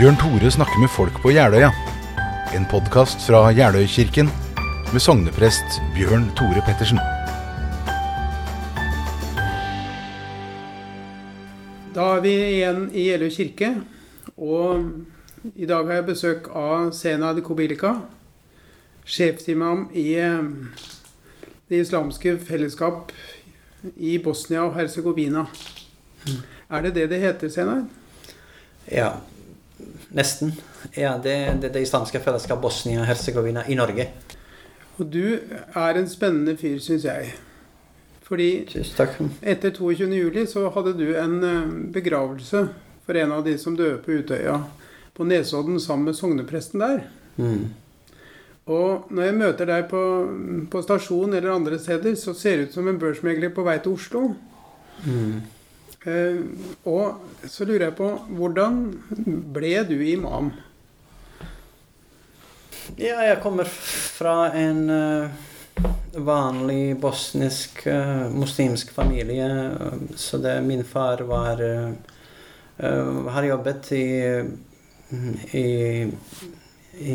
Bjørn Tore snakker med folk på Jeløya. En podkast fra Jeløykirken med sogneprest Bjørn Tore Pettersen. Da er vi igjen i Jeløy kirke, og i dag har jeg besøk av Sena de Kobilika, sjefsimam i eh, Det islamske fellesskap i Bosnia og Herzegovina. Er det det det heter, Sena? Ja, nesten. Ja, det er det, det islamske fellesskapet Bosnia-Hercegovina i Norge. Og du er en spennende fyr, syns jeg. Fordi etter 22. juli så hadde du en eh, begravelse for en av de som døde på Utøya på Nesodden sammen med sognepresten der. Mm. Og når jeg møter deg på, på stasjon eller andre steder, så ser det ut som en børsmegler på vei til Oslo. Mm. Eh, og så lurer jeg på hvordan ble du imam? Ja, jeg kommer fra en eh, vanlig bosnisk eh, muslimsk familie. Så det, min far var Har jobbet i i, i,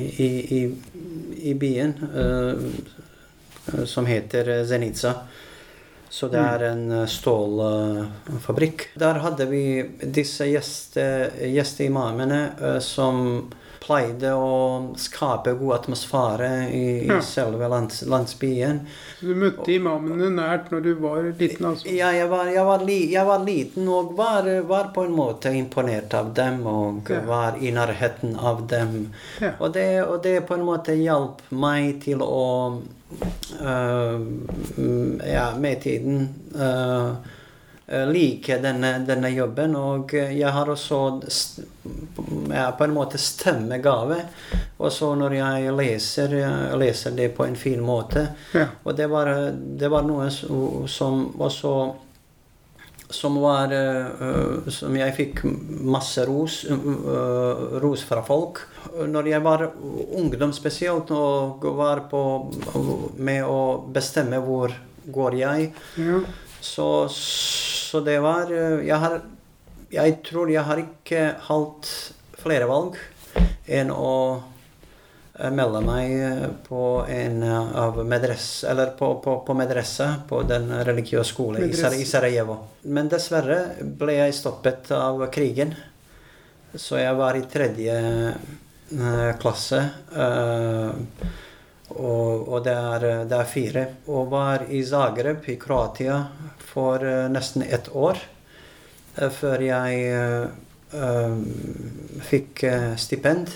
i, i, byen som heter Zenica. Så det er en eh, stålfabrikk. Der hadde vi disse gjeste, gjesteimamene eh, som pleide å skape god atmosfære i, i Ja. selve lands, landsbyen. Så du møtte imamene nært når du var liten? altså? Ja, jeg var, jeg var, li, jeg var liten og var, var på en måte imponert av dem og Ja. var i nærheten av dem. Ja. Og, det, og det på en måte hjalp meg til å mm, Ja, med tiden øh, øh, like denne, denne jobben. Og jeg har også ja, på en måte stemmegave. Og så når jeg leser, jeg leser det på en fin måte. Ja. Og det var, det var noe som også som var uh, Som jeg fikk masse ros, uh, ros fra folk. Når jeg var ungdom spesielt og var på med å bestemme hvor går jeg, Ja. så, så det var øh, jeg, har, jeg tror jeg har ikke hatt flere valg enn å eh, melde meg eh, på en eh, av medresse, eller på, på, på medresse på den religiøse skolen i, Sarajevo. Men dessverre ble jeg stoppet av krigen. Så jeg var i tredje eh, klasse. eh, og, og det, er, det er fire. Og var i Zagreb i Kroatia for eh, nesten ett år. eh, før jeg eh, eh, fikk eh, stipend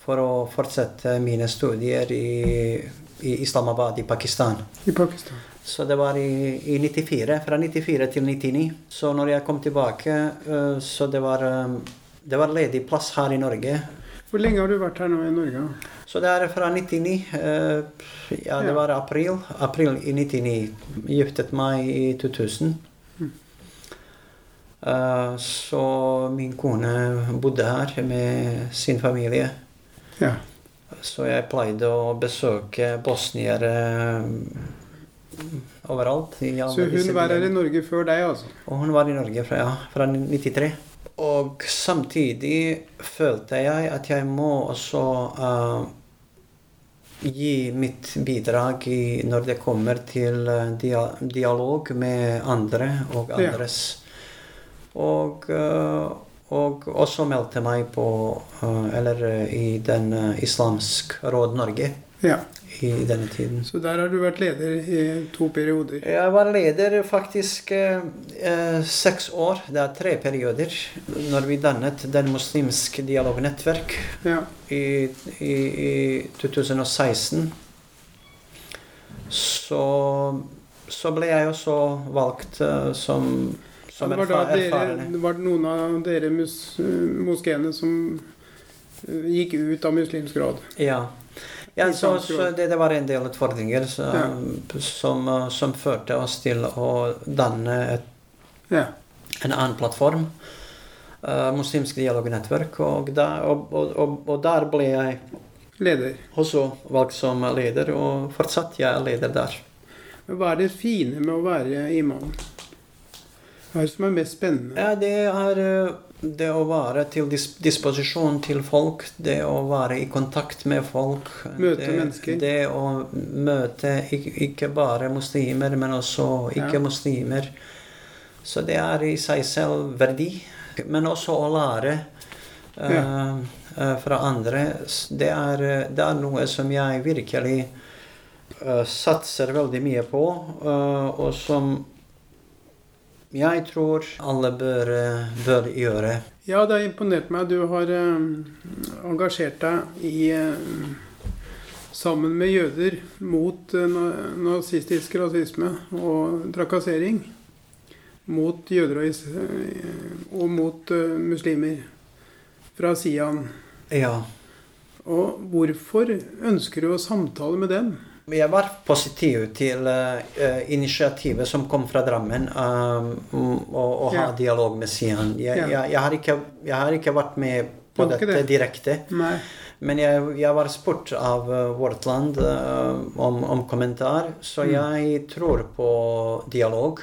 for å fortsette mine studier i, i Islamabad i Pakistan. I Pakistan. Så det var i, i 94, fra 94 til 99. Så når jeg kom tilbake, eh, så det var, eh, det var ledig plass her i Norge. Hvor lenge har du vært her nå i Norge? Så det er fra 99. eh, ja, det var april. April i 99. Giftet meg i 2000. Eh, så min kone bodde her med sin familie. Ja. Så jeg pleide å besøke bosniere overalt. i alle Så hun var her i. Norge før deg, altså? Og hun var i Norge fra, ja, fra 93. Og samtidig følte jeg at jeg må også eh, gi mitt bidrag i, når det kommer til eh, dia dialog med andre og andres. Og, eh, og også meldte meg på eh, Eller i den Islamsk Råd Norge Ja. I denne tiden. Så der har du vært leder i to perioder. Jeg var leder faktisk eh, eh, seks år. Det er tre perioder. Når vi dannet Den muslimske dialognettverk Ja. i, i, i 2016, så, så ble jeg også valgt eh, som, som det var, dere, var, det noen av dere mus, moskeene som eh, gikk ut av Muslimsk råd. Ja. Ja så, så det, det var en del utfordringer så, Ja. som, eh, som førte oss til å danne et Ja. en annen plattform. Uh, muslimsk dialognettverk. Og, der- og, og, og, der ble jeg Leder. også valgt som leder, og fortsatt jeg er leder der. Hva er det fine med å være imam? Hva er det som er mest spennende? Ja, det er eh, det å være til dis disposisjon til folk, det å være i kontakt med folk. Møte det, mennesker. Det å møte ikke, ikke bare muslimer, men også ikke-muslimer. Så det er i seg selv verdi. Men også å lære ja. uh, fra andre. Det er, det er noe som jeg virkelig uh, satser veldig mye på, og som jeg tror alle bør, eh, bør gjøre. Ja, det har imponert meg. Du har eh, engasjert deg i eh, Sammen med jøder mot nazistisk rasisme og trakassering. Mot jøder og, og mot muslimer fra Sian. Ja. Og hvorfor ønsker du å samtale med dem? Jeg var positiv til uh, initiativet som kom fra Drammen, um, å, å ha Ja. dialog med Sian. Jeg, Ja. jeg, jeg, har ikke, jeg har ikke vært med på dette det? direkte. Nei. Men jeg, var spurt av uh, Vårt Land uh, om, om kommentar, så Mm. jeg tror på dialog.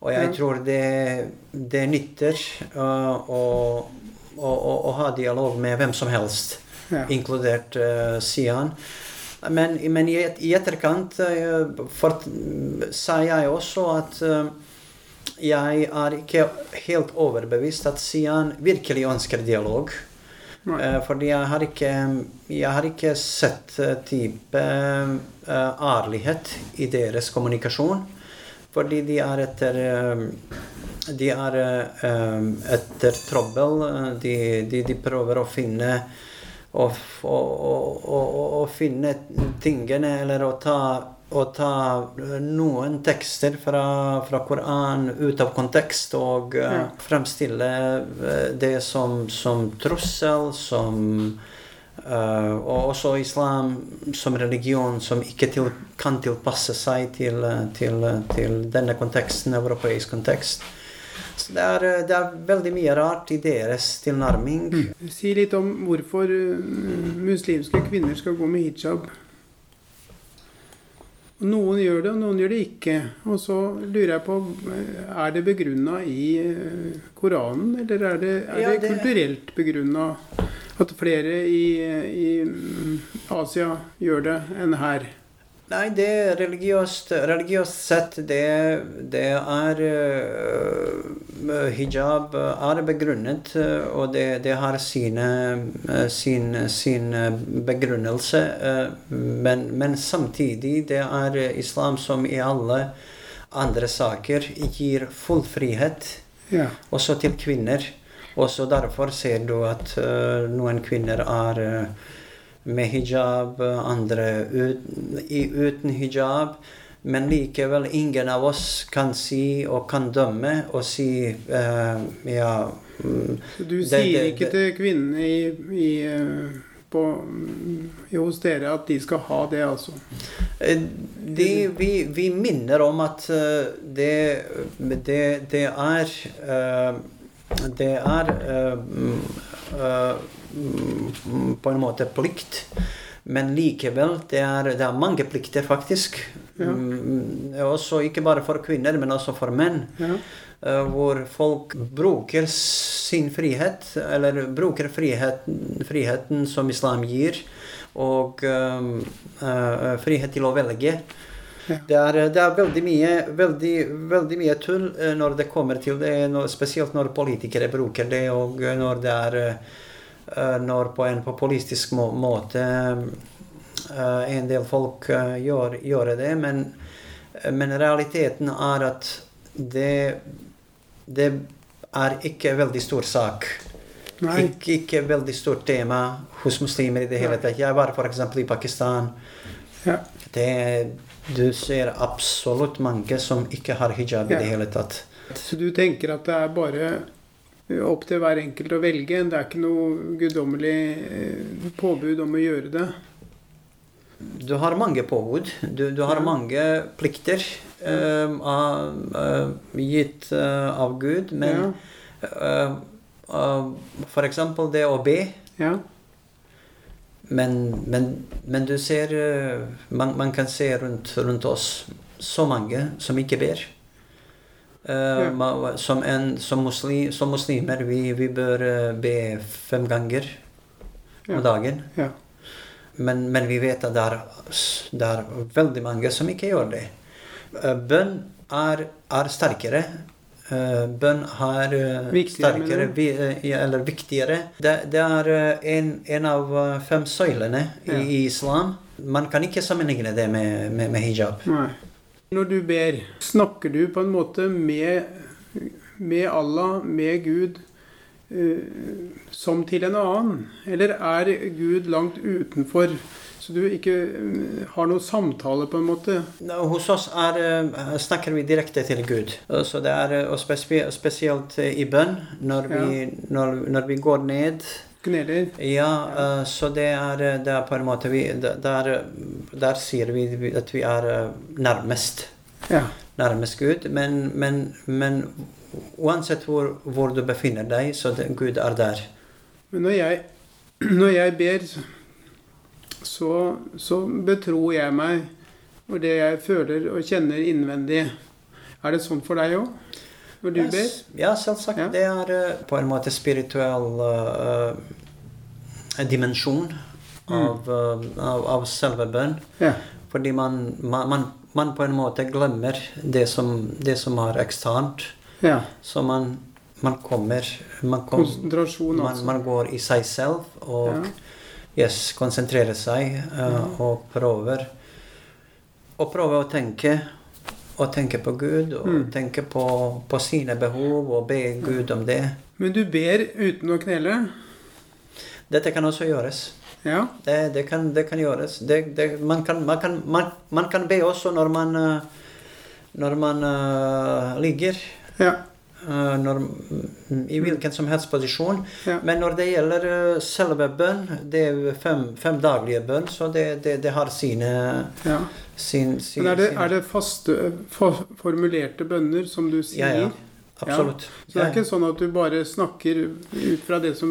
Og jeg Ja. tror det, det nytter uh, å, å, å, å ha dialog med hvem som helst, Ja. inkludert Sian. Men, men i, i etterkant for, sa jeg også at uh, jeg er ikke helt overbevist at Sian virkelig ønsker dialog. Nei. Eh, fordi jeg har ikke, jeg har ikke sett eh, type eh, ærlighet i deres kommunikasjon. Fordi de er etter eh, De er eh, etter trøbbel. Eh, De, de, de prøver å finne å, å, å, å, finne tingene, eller å ta, ta noen tekster fra, fra Koran ut av kontekst og uh, fremstille eh, det som, som trussel, som Uh, Og også islam som religion som ikke til, kan tilpasse seg til, til, til denne konteksten, europeisk kontekst. Så det er, eh, det er veldig mye rart i deres tilnærming. Si litt om hvorfor eh, muslimske kvinner skal gå med hijab. Noen gjør det, og noen gjør det ikke. Og så lurer jeg på eh, Er det begrunna i Koranen, eller er det, er Ja, det det- kulturelt begrunna at flere i, i mm, Asia gjør det enn her? Nei, det er religiøst, religiøst sett, det, det er uh, Hijab er begrunnet, øh, og det, det har sine, øh, sin, sin begrunnelse. Men, men samtidig, det er islam som i alle andre saker gir full frihet Ja. også til kvinner. Også derfor ser du at uh, noen kvinner er øh, med hijab, andre ut, i, uten hijab. Men likevel ingen av oss kan si og kan dømme og si uh, ja mm, du Det- sier det- ikke det- til kvinnene i, i, eh, på, hos dere at de skal ha det, altså? Eh, De, vi, vi minner om at det, det, det er Det er mm, på en måte plikt. Men likevel, det er, det er mange plikter, faktisk. Ja. Mm, Også ikke bare for kvinner, men også for menn. Ja. eh, Hvor folk bruker sin frihet, eller bruker friheten, friheten som islam gir, og eh, frihet til å velge. Ja. Det er, det er veldig, mye, veldig, veldig mye tull eh, når det kommer til det, spesielt når politikere bruker det, og når det er Når på en populistisk må, måte eh, en del folk eh, gjør, gjør det, men, men realiteten er at det, det er ikke veldig stor sak. Ikke, ikke veldig stort tema hos muslimer i det hele tatt. Jeg var f.eks. i Pakistan. Ja. Det, du ser absolutt mange som ikke har hijab i det hele tatt. Så du tenker at det er bare opp til hver enkelt å velge? Det er ikke noe guddommelig eh, påbud om å gjøre det? Du har mange påbud. Du, du har Ja. mange plikter uh, uh, gitt uh, av Gud. Men ja. for eksempel det å be. Ja. Men, men, men du ser man, man kan se rundt, rundt oss så mange som ikke ber. Ja. som, en, som, muslim, som muslimer vi, vi bør eh, be fem ganger om Ja. dagen. Ja. Men, men vi vet at det er, det er veldig mange som ikke gjør det. Eh, Bønn er, er sterkere. Bønn er Viktigere, eller viktigere. Det, det er en, en av fem søylene i, Ja. i islam. Man kan ikke sammenligne det med, med, med hijab. Nei. Når du ber, snakker du på en måte med, med Allah, med Gud, eh, som til en annen? Eller er Gud langt utenfor, så du ikke eh, har noen samtale, på en måte? Hos oss er, eh, snakker vi direkte til Gud. Så det er, og spesielt i bønn, når vi, når, når vi går ned Kneler? Ja, eh, så det er, eh, det er på en måte vi, der, der sier vi at vi er eh, nærmest. Ja. Nærmest Gud. Men, men, men uansett hvor, hvor du befinner deg, så det, Gud er der. Men når jeg, når jeg ber, så, så betror jeg meg og det jeg føler og kjenner innvendig. Er det sånn for deg òg? Når du ber? Ja, selvsagt. Ja. Det er eh, på en måte spirituell uh, dimensjon av, eh, av, av selve bønn. Ja. Fordi man, man, man, man på en måte glemmer det som, det som er eksternt. ja. Så man, man kommer man, kom, man, altså. man går i seg selv og yes, konsentrerer seg eh, og prøver Og prøver å tenke og tenke på Gud og Mm. tenke på, på sine behov og be Gud om det. Men du ber uten å knele? Dette kan også gjøres. Ja. Det, det, kan, det kan gjøres. Det, det, man, kan, man, kan, man, man kan be også når man, eh, når man uh, ligger. Ja. Eh, når, I hvilken som helst posisjon. Ja. Men når det gjelder eh, selve bønn, det er fem, fem daglige bønn, så det, det, det har sine, ja. sin, sin, Men er det, er det faste, for, formulerte bønner som du sier? Ja, ja. Absolutt. Så det er ikke sånn at du bare snakker ut fra det som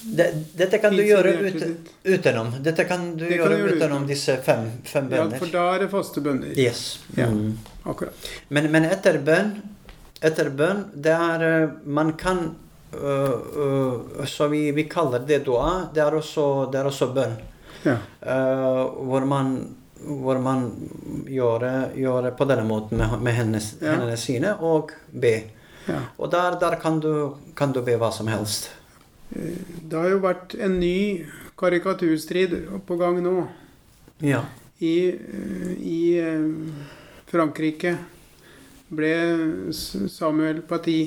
dette kan du gjøre ut, utenom. Dette kan du Det kan gjøre du gjøre utenom disse fem, fem Ja, for da er det faste bønner. Yes. Ja. Mm. Akkurat. Men, men etter bønn, etter bønn, det er eh, Man kan uh, uh, Så vi, vi kaller det dua. Det er også, det er også bønn. Ja. Uh, hvor man hvor man gjør, gjør på denne måten med, med hennes, Ja. hendene sine og be. ja. Og der, der kan, du, kan du be hva som helst. Det har jo vært en ny karikaturstrid på gang nå. Ja. I, i Frankrike ble Samuel Pati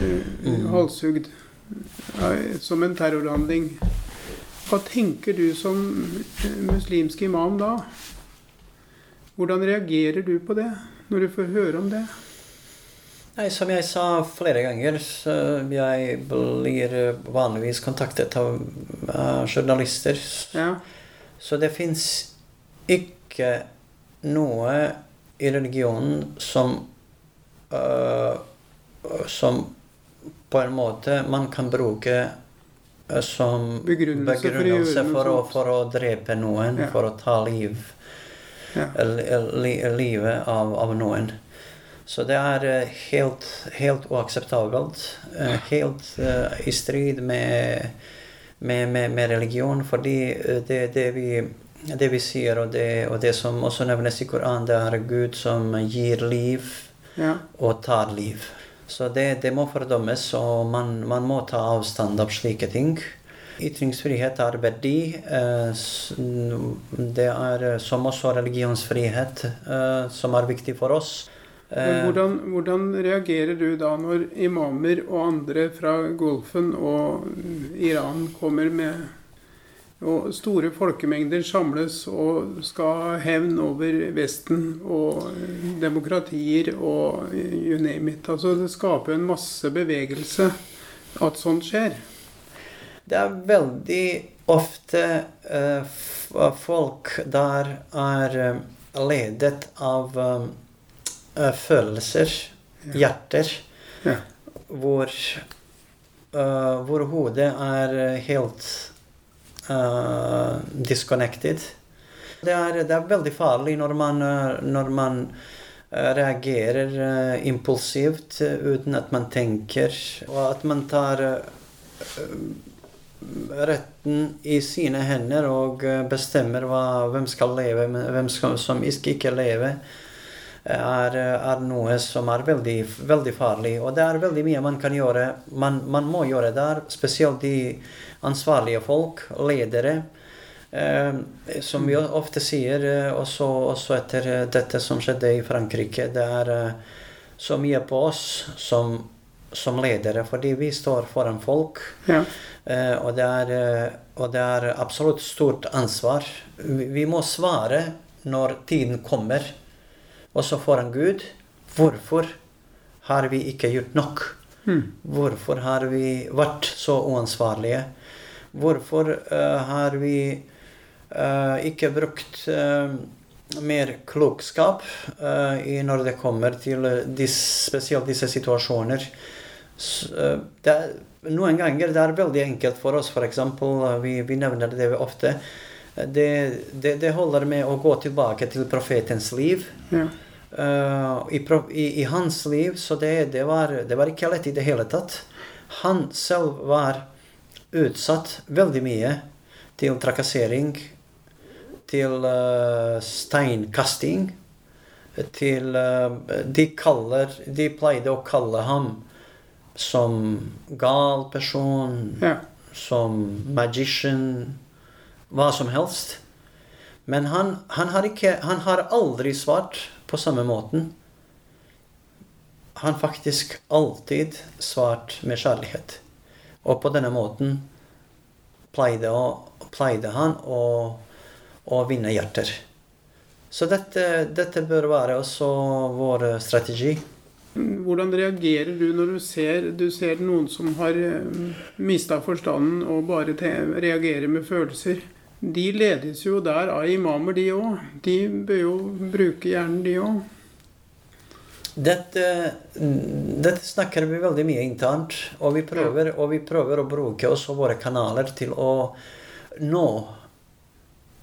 eh, Mm. halshugd eh, som en terrorhandling. Hva tenker du som eh, muslimsk imam da? Hvordan reagerer du på det, når du får høre om det? Nei, som jeg sa flere ganger, så jeg blir vanligvis kontaktet av journalister. Ja, Så det fins ikke noe i religionen som uh, Som på en måte man kan bruke øh, som Begrunnelse begrunnelse for å, for å drepe noen, Ja. for å ta liv, ja. li, livet av, av noen. Så det er eh, helt, helt uakseptabelt. eh, Helt uh, i strid med, med, med, med religion. Fordi eh, det, det, vi, det vi sier, og det, og det som også nevnes i Koranen, det er Gud som gir liv ja. og tar liv. Så det, det må fordømmes, og man, man må ta avstand av slike ting. Ytringsfrihet er verdi. eh, Det er eh, som også religionsfrihet, eh, som er viktig for oss. Men hvordan, hvordan reagerer du da når imamer og andre fra Golfen og Iran kommer med og store folkemengder samles og skal ha hevn over Vesten og demokratier og you name it. Altså det skaper en masse bevegelse at sånt skjer. Det er veldig ofte eh, folk der er eh, ledet av eh, følelser, følelser, hjerter, Ja. hvor, eh, hvor hodet er eh, helt eh, disconnected. Det er, det er veldig farlig når man, eh, når man eh, reagerer impulsivt uten at man tenker, og at man tar retten i sine hender og bestemmer hva, hvem skal leve, hvem skal, som ikke skal leve, er, er noe som er veldig, veldig farlig. Og det er veldig mye man kan gjøre. Man, man må gjøre der, spesielt de ansvarlige folk, ledere. Eh, som vi ofte sier, eh, også, også etter eh, dette som skjedde i Frankrike. Det er eh, så mye på oss som, som ledere, fordi vi står foran folk. Ja. Eh, og, det er, og det er absolutt stort ansvar. Vi, vi må svare når tiden kommer, også foran Gud. Hvorfor har vi ikke gjort nok? Mm. Hvorfor har vi vært så uansvarlige? Hvorfor uh, har vi uh, ikke brukt uh, mer klokskap i når det kommer til disse, spesielt disse situasjoner? Så, det er, noen ganger det er veldig enkelt for oss, f.eks. Vi, vi nevner det ofte. Det, det, det holder med å gå tilbake til profetens liv. Ja. Uh, i, pro- i, I hans liv, så det, det, var, det var ikke lett i det hele tatt. Han selv var utsatt veldig mye til trakassering, til uh, steinkasting, til uh, de, kaller, de pleide å kalle ham som gal person, Ja. som magician, hva som helst. Men han, han, har ikke, han har aldri svart på samme måten. Han faktisk alltid svart med kjærlighet. Og på denne måten pleide, å, pleide han å, å vinne hjerter. Så dette, dette bør være også vår strategi. Hvordan reagerer du når du ser, du ser noen som har mista forstanden og bare reagerer med følelser? De ledes jo der av imamer, de òg. De bør jo bruke hjernen, de òg. Dette, dette snakker vi veldig mye internt, og vi prøver, og vi prøver å bruke også våre kanaler til å nå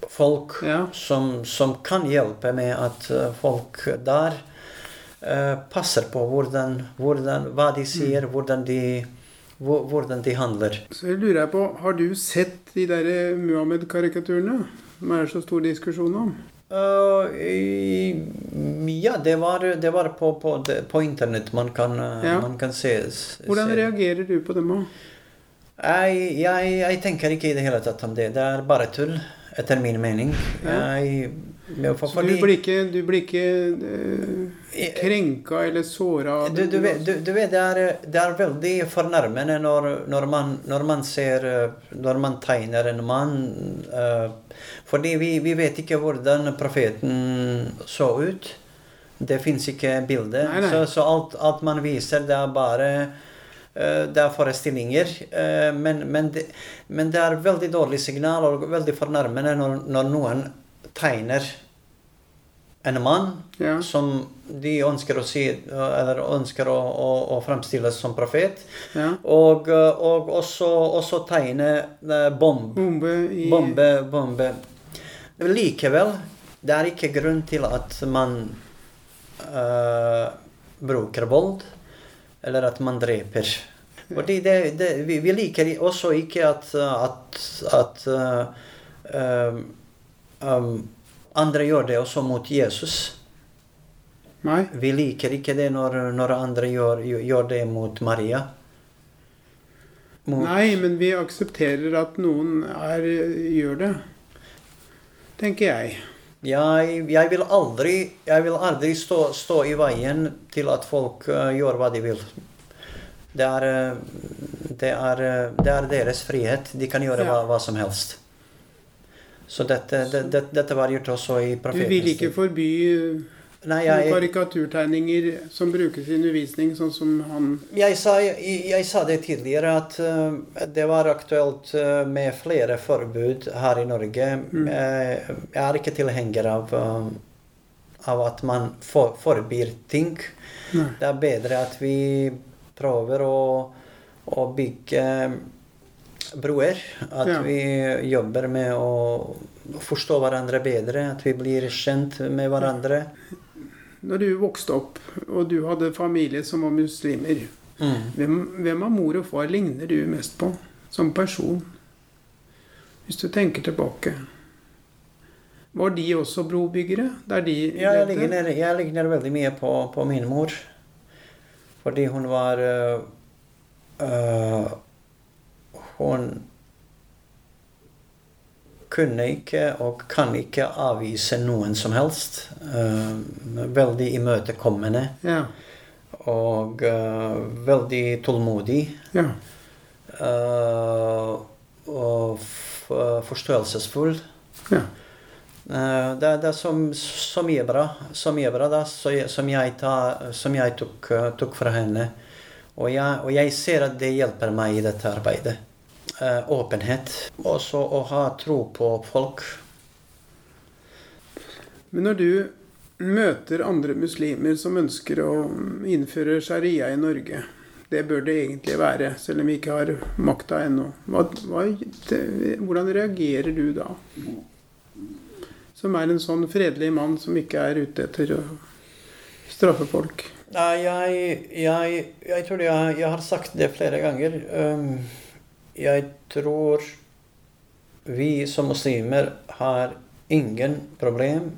folk Ja. som, som kan hjelpe med at eh, folk der uh, passer på hvordan, hvordan, hva de sier, hvordan, de, hvordan de handler. Så jeg lurer jeg på, har du sett de der Muhammed-karikaturene? Som er så stor diskusjon om? Uh, ja, det var, det var på, på, på internett man kan, eh, Ja. man kan se. se, Hvordan reagerer du på dem? da? Jeg, jeg, jeg tenker ikke i det hele tatt om det. Det er bare tull, etter min mening. Ja. Jeg, Så du blir ikke, du blir ikke eh, krenka eller såra du, du, vet, du, vet, det er, det er veldig fornærmende når, når, man, når man ser eh, Når man tegner en mann uh, Fordi vi, vi vet ikke hvordan profeten så ut. Det fins ikke bilde. Så, så alt, alt man viser, det er bare eh, det er forestillinger. eh, Men, men, det, men det er veldig dårlig signal og veldig fornærmende når, når noen tegner en mann Ja. som de ønsker å si, eller ønsker å, å, å fremstille som profet. ja. Og, og også, også tegne eh, bomb, Bombe i bombe, bombe. Likevel, det er ikke grunn til at man uh, bruker vold, eller at man dreper. Fordi det, det, vi, vi liker også ikke at, at, at uh, eh, um, andre gjør det også mot Jesus. Nei. Vi liker ikke det når, når andre gjør, gjør det mot Maria. Mot, Nei, men vi aksepterer at noen er, gjør det. Tenker jeg. Jeg, jeg vil aldri, jeg vil aldri stå, stå i veien til at folk uh, gjør hva de vil. Det er, eh, det er, eh, det er deres frihet. De kan gjøre Ja. hva, hva som helst. Så dette, det, det, dette var gjort også i Du vil ikke forby Nei, jeg, karikaturtegninger som brukes i undervisning, sånn som han jeg, sa, jeg, jeg sa det tidligere at uh, det var aktuelt uh, med flere forbud her i Norge. Mm. jeg er ikke tilhenger av, uh, av at man for, forbyr ting. Nei. Det er bedre at vi prøver å, å bygge broer. At Ja. vi jobber med å forstå hverandre bedre. At vi blir kjent med hverandre. når du vokste opp, og du hadde familie som var muslimer, Mm. hvem, hvem av mor og far ligner du mest på som person? Hvis du tenker tilbake. Var de også brobyggere? De Ja, jeg ligner, jeg ligner veldig mye på, på min mor. Fordi hun var øh, Hun kunne ikke og kan ikke avvise noen som helst. Øh, veldig imøtekommende Ja. og uh, veldig tålmodig. ja. Uh, og forståelsesfull. ja. Uh, Det, det er så, så mye bra, så mye bra da, så som, jeg ta, som jeg tok, eh, tok fra henne. Og jeg, og jeg ser at det hjelper meg i dette arbeidet. Eh, åpenhet. Også å ha tro på folk. Men når du møter andre muslimer som ønsker å innføre sharia i Norge Det bør det egentlig være, selv om vi ikke har makta ennå. Hva, hva, hvordan reagerer du da? Som er en sånn fredelig mann som ikke er ute etter å straffe folk. Nei, jeg, jeg, jeg tror jeg, jeg har sagt det flere ganger. Um, jeg tror vi som muslimer har ingen problem,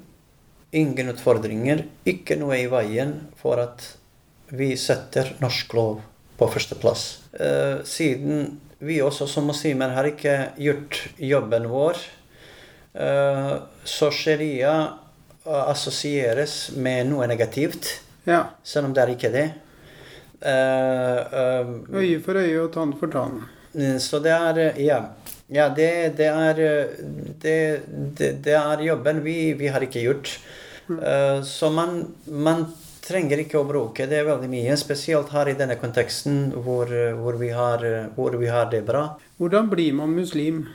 ingen utfordringer, ikke noe i veien for at vi setter norsk lov på førsteplass. Eh, siden vi også som muslimer har ikke gjort jobben vår, eh, så sharia assosieres med noe negativt. Ja. Selv om det er ikke det. Eh, um, Øye for øye og tann for tann. Så det er eh, Ja. ja det, det, er eh, det, det, er jobben vi, vi har ikke gjort. Eh, så man, man trenger ikke å bruke det veldig mye, spesielt her i denne konteksten hvor, eh, hvor, vi, har, eh, hvor vi har det bra. Hvordan blir man muslim?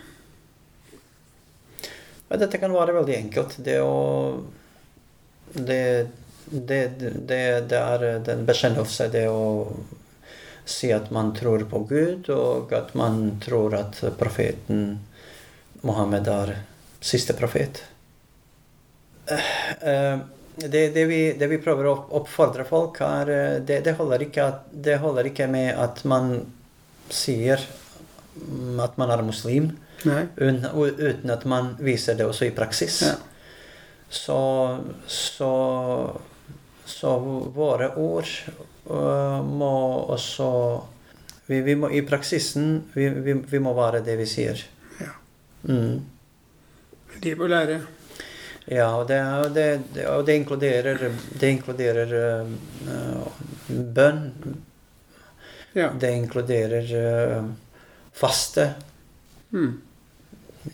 Dette kan være veldig enkelt. Det å Det, det, det, det er den bekjennelse, det å si at man tror på Gud, og at man tror at profeten Mohammed er siste profet. Eh, eh, Det, det, vi, det vi prøver å oppfordre folk, er eh, det, det, holder ikke at, det holder ikke med at man sier at man er muslim. un, Uten, at man viser det også i praksis. Ja. Så, så, så våre ord må også vi, vi må, I praksisen vi, vi, vi må være det vi sier. Ja. Mm. De bør lære. Ja, og det, det, det, og det inkluderer, det inkluderer øh, bønn. Ja. Det inkluderer uh, faste. Mm.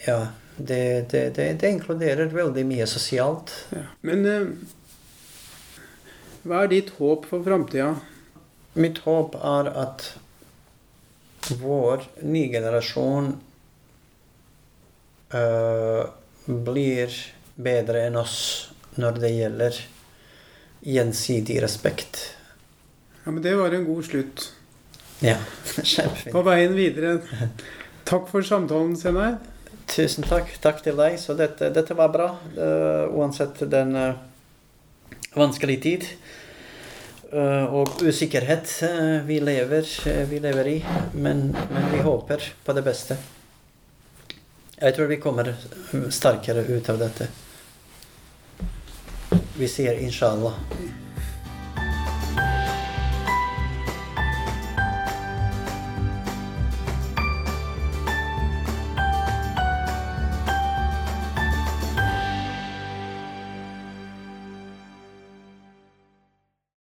Ja, det, det, det, det inkluderer veldig mye sosialt. ja. Men eh, hva er ditt håp for framtida? Mitt håp er at vår nye generasjon uh, blir bedre enn oss når det gjelder gjensidig respekt. Ja, men Det var en god slutt. Ja, kjempefint. På veien videre. Takk for samtalen, Senai. Tusen takk. Takk til deg. Så dette, dette var bra, Uh, uansett den øh, vanskelige tid. øh, og usikkerhet øh, vi, lever, øh, vi lever i. Men, men vi håper på det beste. Jeg tror vi kommer sterkere ut av dette. Vi sier inshallah.